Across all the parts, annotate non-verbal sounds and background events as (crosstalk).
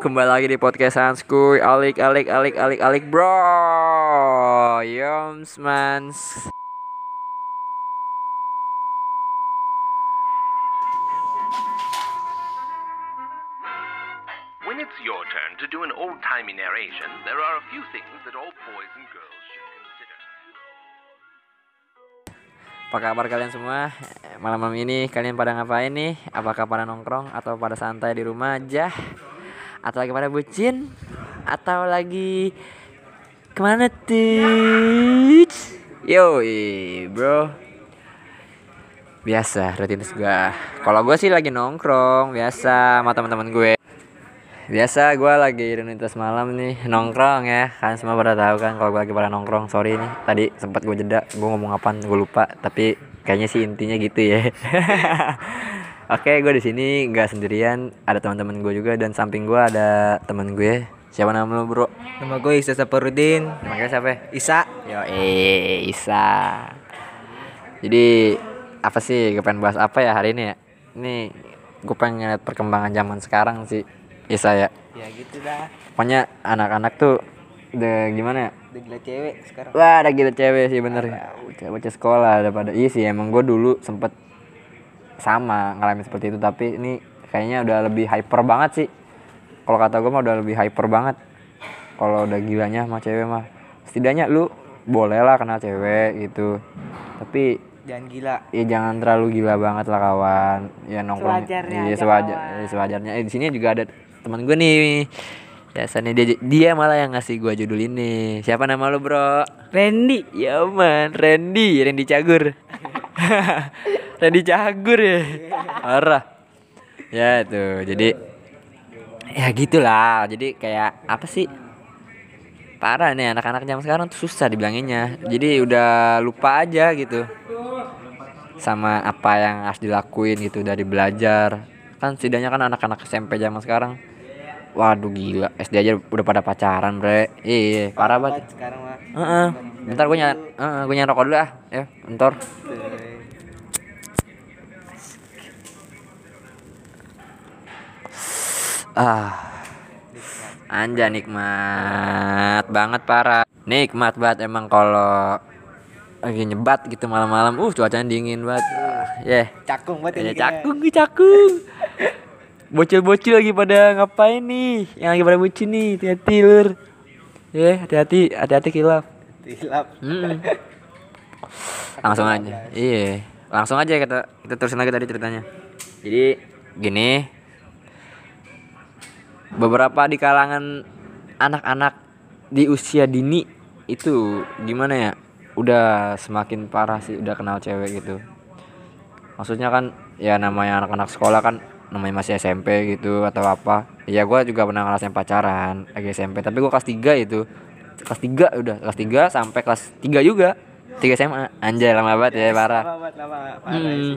kembali lagi di podcast Hanskuy Alik, alik, alik, alik, alik bro Yoms mans When it's your turn to do an old timey narration, there are a few things that all boys and girls should consider. Apa kabar kalian semua? Malam-malam ini kalian pada ngapain nih? Apakah pada nongkrong atau pada santai di rumah aja? Atau lagi pada bucin? Atau lagi ke mana tuh? Yo, bro. Biasa rutinitas gua Kalau gue sih lagi nongkrong Biasa sama teman-teman gue. Biasa gue lagi rutinitas malam nih nongkrong ya. Kan semua pada tahu kan kalau gue lagi pada nongkrong sorry nih. Tadi sempat gue jeda gue ngomong apaan gue lupa. Tapi kayaknya sih intinya gitu ya (laughs) Oke gue di sini nggak sendirian ada teman-teman gue juga dan samping gue ada teman gue. Siapa nama lo bro? Nama gue Isa Saparudin. Namanya siapa? Isa. Yo eh Isa. Jadi apa sih gue pengen bahas apa ya hari ini ya? Ini gue pengen ngeliat perkembangan zaman sekarang sih Isa ya. Ya gitu dah. Pokoknya anak-anak tuh udah gimana ya? Udah gila cewek sekarang. Wah ada gila cewek sih bener. Bocah sekolah daripada iya sih emang gue dulu sempet sama ngalamin seperti itu tapi ini kayaknya udah lebih hyper banget sih. Kalau kata gue mah udah lebih hyper banget. Kalau udah gilanya sama cewek mah setidaknya lu boleh lah kenal cewek gitu. Tapi Jangan gila. ya jangan terlalu gila banget lah kawan. Ya nongkrong Sewajarnya iya aja, sewajar iya, sewajarnya. Eh, di sini juga ada teman gue nih. Biasanya dia dia malah yang ngasih gue judul ini. Siapa nama lu bro? Randy. Ya man. Randy. Randy Cagur (laughs) Randy Cagur ya? Parah. Ya tuh jadi ya gitulah. Jadi kayak apa sih? Parah nih anak-anak zaman sekarang tuh susah dibilanginnya. Jadi udah lupa aja gitu sama apa yang harus dilakuin gitu dari belajar. Kan setidaknya kan anak-anak SMP zaman sekarang waduh gila SD aja udah pada pacaran bre. Iya parah banget. Sekarang mah. Heeh. Bentar gue nyari, uh, gue nyari rokok dulu ah. Ya, bentar. Ah. Anja nikmat banget parah. Nikmat banget emang kalau lagi nyebat gitu malam-malam. Uh, cuacanya dingin banget. Ah, yeah. Cakung banget Ya cakung cakung. Bocil-bocil lagi pada ngapain nih? Yang lagi pada bucin nih, hati-hati lur. Ya, hati-hati, hati-hati kilap. Tilap Mm. (laughs) langsung aja iya langsung aja kita kita terusin lagi tadi ceritanya jadi gini beberapa di kalangan anak-anak di usia dini itu gimana ya? Udah semakin parah sih udah kenal cewek gitu. Maksudnya kan ya namanya anak-anak sekolah kan namanya masih SMP gitu atau apa. Ya gue juga pernah ngerasain pacaran lagi SMP tapi gue kelas 3 itu kelas 3 udah kelas 3 sampai kelas 3 juga. 3 SMA anjay lama banget ya parah. Lama banget lama Parah Hmm.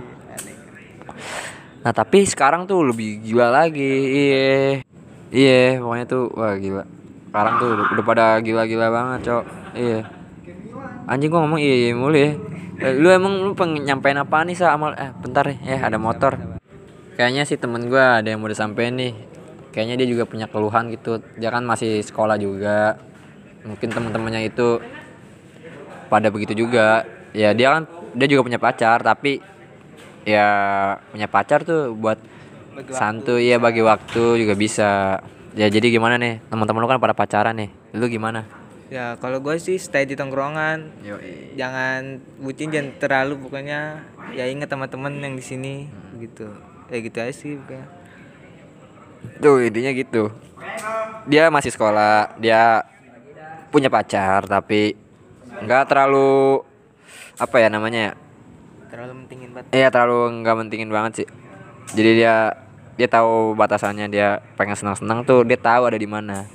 Nah tapi sekarang tuh lebih gila lagi Iya Iya pokoknya tuh Wah gila. Sekarang tuh udah, udah pada gila-gila banget cok. Iya. Anjing gua ngomong iya, iya mulu ya. Eh, Lu emang lu pengen nyampein apa nih sa amal Eh bentar nih ya ada motor. Kayaknya sih temen gua ada yang mau disampein nih. Kayaknya dia juga punya keluhan gitu. Dia kan masih sekolah juga. Mungkin temen-temennya itu pada begitu juga. Ya dia kan dia juga punya pacar tapi ya punya pacar tuh buat Bagi santuy ya bagi waktu juga bisa. Ya jadi gimana nih? Teman-teman lu kan pada pacaran nih. Lu gimana? Ya kalau gue sih stay di tongkrongan. Yo Jangan bucin jangan terlalu pokoknya Ya ingat teman-teman yang di sini gitu. Ya gitu aja sih pokoknya. Tuh intinya gitu. Dia masih sekolah dia punya pacar tapi nggak terlalu apa ya namanya ya? Terlalu mentingin banget. Iya terlalu nggak mentingin banget sih. Jadi dia dia tahu batasannya dia pengen senang-senang tuh dia tahu ada di mana.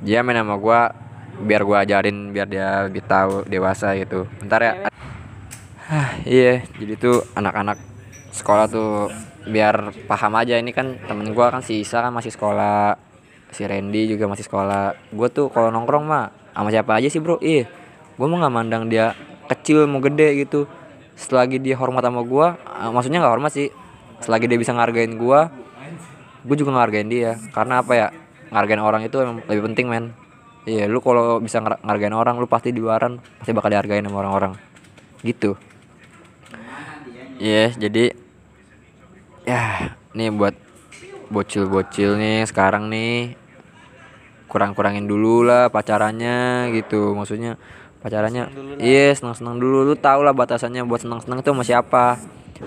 Dia main sama gua biar gua ajarin biar dia lebih tahu dewasa gitu. Bentar ya. Hah, iya, jadi tuh anak-anak sekolah tuh biar paham aja ini kan temen gua kan si Isa kan masih sekolah. Si Randy juga masih sekolah. Gue tuh kalau nongkrong mah sama siapa aja sih, Bro? Iya. Gua mau nggak mandang dia kecil mau gede gitu selagi dia hormat sama gua eh, maksudnya nggak hormat sih selagi dia bisa ngargain gua gue juga ngehargain dia. Karena apa ya? Ngehargain orang itu emang lebih penting men. Iya lu kalau bisa ngar- ngehargain orang lu pasti di luaran pasti bakal dihargain sama orang-orang. Gitu. Iya jadi ya nih buat bocil-bocil nih sekarang nih kurang-kurangin dulu lah pacarannya gitu. Maksudnya pacarannya iya senang-senang dulu. Lu tau lah batasannya buat senang-senang itu sama siapa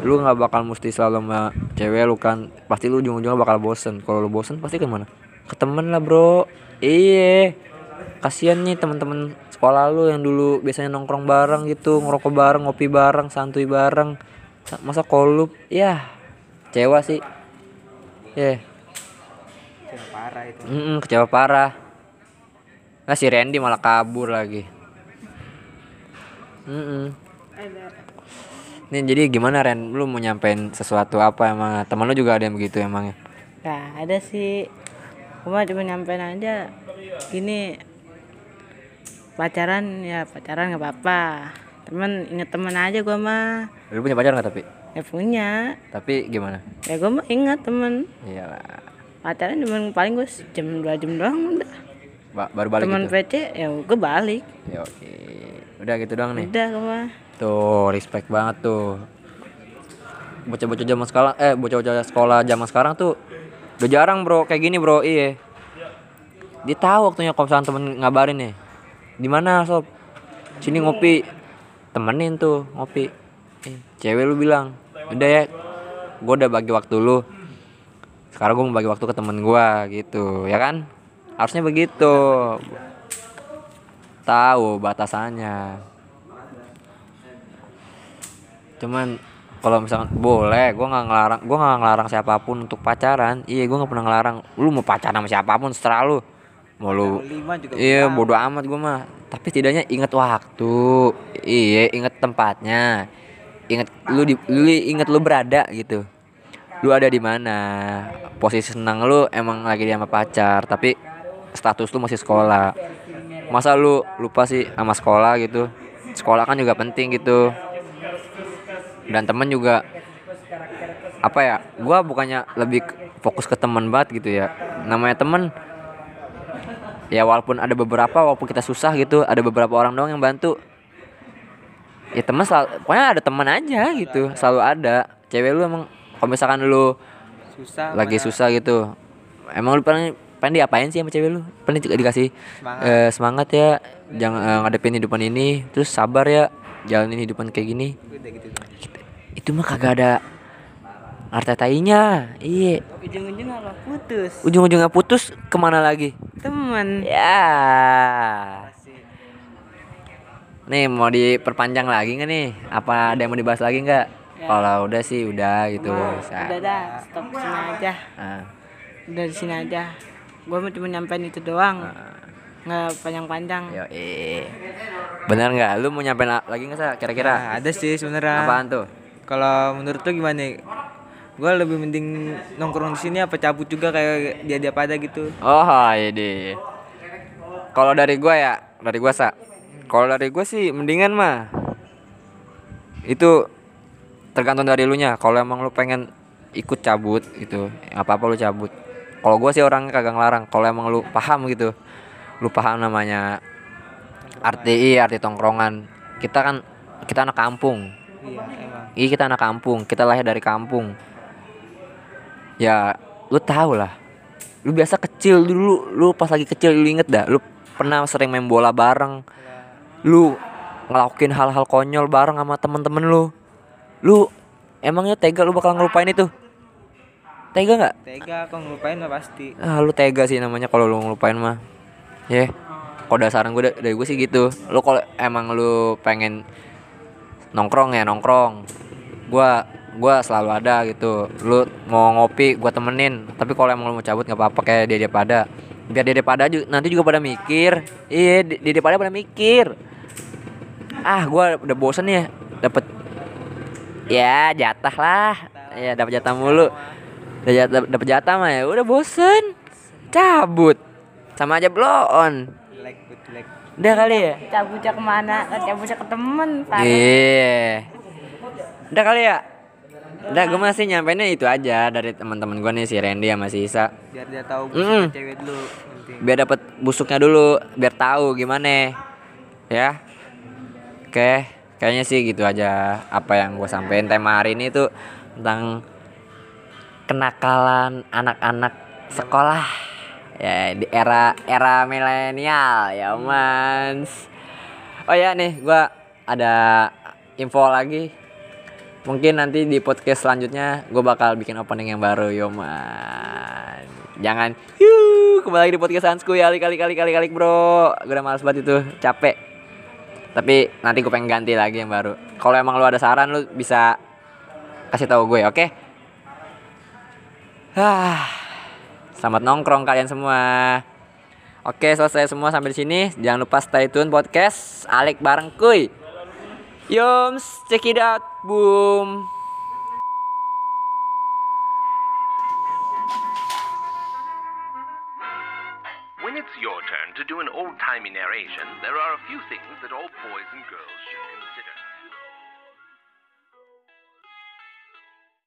lu nggak bakal mesti selalu sama cewek lu kan. Pasti lu ujung-ujungnya bakal bosen. Kalau lu bosen pasti ke mana? Ke temen lah bro. Iya. Kasian nih teman-teman sekolah lu yang dulu biasanya nongkrong bareng gitu ngerokok bareng ngopi bareng santuy bareng. Sa- masa kolup ya kecewa sih. Ya Cewek parah itu. Mm-mm, kecewa parah. Nah si Randy malah kabur lagi. Mm-mm. Nih jadi gimana Ren? Lu mau nyampein sesuatu apa emang? Temen lu juga ada yang begitu emangnya? Nah, ada sih. Gua cuma nyampein aja. Gini pacaran ya pacaran nggak apa-apa. Temen inget temen aja gua mah. Lu punya pacar nggak tapi? Ya punya. Tapi gimana? Ya gua mah ingat temen. Iyalah. Pacaran cuma paling gue jam dua jam doang udah. Ba- baru balik Temen gitu. PC ya gue balik. Yo, Udah gitu doang nih. Udah gua mah. Tuh, respect banget tuh. Bocah-bocah zaman sekarang eh bocah-bocah sekolah zaman sekarang tuh udah jarang, Bro, kayak gini, Bro. Iya. Dia tahu waktunya kalau misalnya temen ngabarin nih. Di mana, Sob? Sini ngopi. Temenin tuh ngopi. Eh, cewek lu bilang, "Udah ya, gua udah bagi waktu lu. Sekarang gua mau bagi waktu ke temen gua gitu, ya kan? Harusnya begitu. Tahu batasannya cuman kalau misalkan boleh gue nggak ngelarang gue nggak ngelarang siapa pun untuk pacaran. Iya gue nggak pernah ngelarang. Lu mau pacaran sama siapa pun seterah lu. Mau lu iya bodo amat gue mah. Tapi setidaknya inget waktu. Iya inget tempatnya. Inget lu di lu inget lu berada gitu. Lu ada di mana? Posisi senang lu emang lagi di sama pacar tapi status lu masih sekolah. Masa lu lupa sih sama sekolah gitu? Sekolah kan juga penting gitu dan temen juga apa ya gua bukannya lebih fokus ke teman banget gitu ya. Namanya temen ya walaupun ada beberapa walaupun kita susah gitu ada beberapa orang doang yang bantu. Ya teman selalu pokoknya ada teman aja gitu selalu ada. Cewek lu emang kalau misalkan lu susah lagi mana- susah gitu emang lu pengen pengen diapain sih sama cewek lu? Pengen di- dikasih Semangat. eh, semangat ya jangan eh, ngadepin hidupan ini terus sabar ya jalanin hidupan kayak gini. Gitu. Itu mah kagak ada arti tainya. Iya. Ujung-ujung apa putus. ujung-ujungnya putus ke mana lagi? Temen. ya. Nih mau diperpanjang lagi nggak nih? Apa ada yang mau dibahas lagi nggak? Kalau udah sih udah gitu bisa. Udah dah, stop sini aja. Ah, Udah di sini aja. Gua mau cuma nyampein itu doang. Nggak panjang-panjang. yo bener nggak? Lu mau nyampein la- lagi nggak sa? Kira-kira? Nah, ada sih sebenarnya. Apaan tuh kalau menurut lu gimana gue lebih mending nongkrong di sini apa cabut juga kayak dia dia pada gitu Oh ini. Kalau dari gua ya, dari gua sa. Kalau dari gua sih mendingan mah. Itu tergantung dari lu nya. Kalau emang lu pengen ikut cabut gitu, apa apa lu cabut. Kalau gua sih orangnya kagak ngelarang. Kalau emang lu paham gitu, lu paham namanya arti iya, arti tongkrongan. Kita kan kita anak kampung. iya Iya kita anak kampung, kita lahir dari kampung. Ya, lu tahu lah. Lu biasa kecil dulu, lu pas lagi kecil lu inget dah, lu pernah sering main bola bareng. Lu ngelakuin hal-hal konyol bareng sama temen-temen lu. Lu emangnya tega lu bakal ngelupain itu? Tega nggak? tega kok ngelupain mah pasti Ah, lu tega sih namanya kalau lu ngelupain mah. Ya. Kalau saran gue dari gue sih gitu. Lu kalau emang lu pengen nongkrong ya nongkrong. Gua gua selalu ada gitu. Lu mau ngopi gua temenin. Tapi kalau emang lu mau cabut nggak apa-apa kayak dia dia pada. Biar dia pada ju- nanti juga pada mikir. Iya, dia pada pada mikir. Ah, gua udah bosen ya dapat ya jatah lah. Ya dapat jatah mulu. Udah jatah, mah ya udah bosen. Cabut. Sama aja blow on. Like Udah kali ya? Cabutnya ke mana? Cabutnya ke temen. Iya. Udah kali ya? Udah gue masih nyampeinnya itu aja dari teman-teman gue nih si Randy sama si Isa. biar dia tahu Mm. busuknya cewek dulu penting Biar dapat busuknya dulu, biar tahu gimana. Ya. Oke, kayaknya sih gitu aja apa yang gue sampein tema hari ini tuh tentang kenakalan anak-anak sekolah ya di era era milenial ya mans. Oh ya nih gua ada info lagi. Mungkin nanti di podcast selanjutnya gue bakal bikin opening yang baru yo man. Jangan yuk kembali lagi di podcast Hansku ya kali kali kali kali kali bro. Gue udah males banget itu capek. Tapi nanti gue pengen ganti lagi yang baru. Kalau emang lu ada saran lu bisa kasih tahu gue oke? Ah, selamat nongkrong kalian semua. Oke, selesai semua sampai di sini. Jangan lupa stay tune podcast Alik bareng kuy. Yoms, check it out, boom. When it's your turn to do an old timey narration, there are a few things that all boys and girls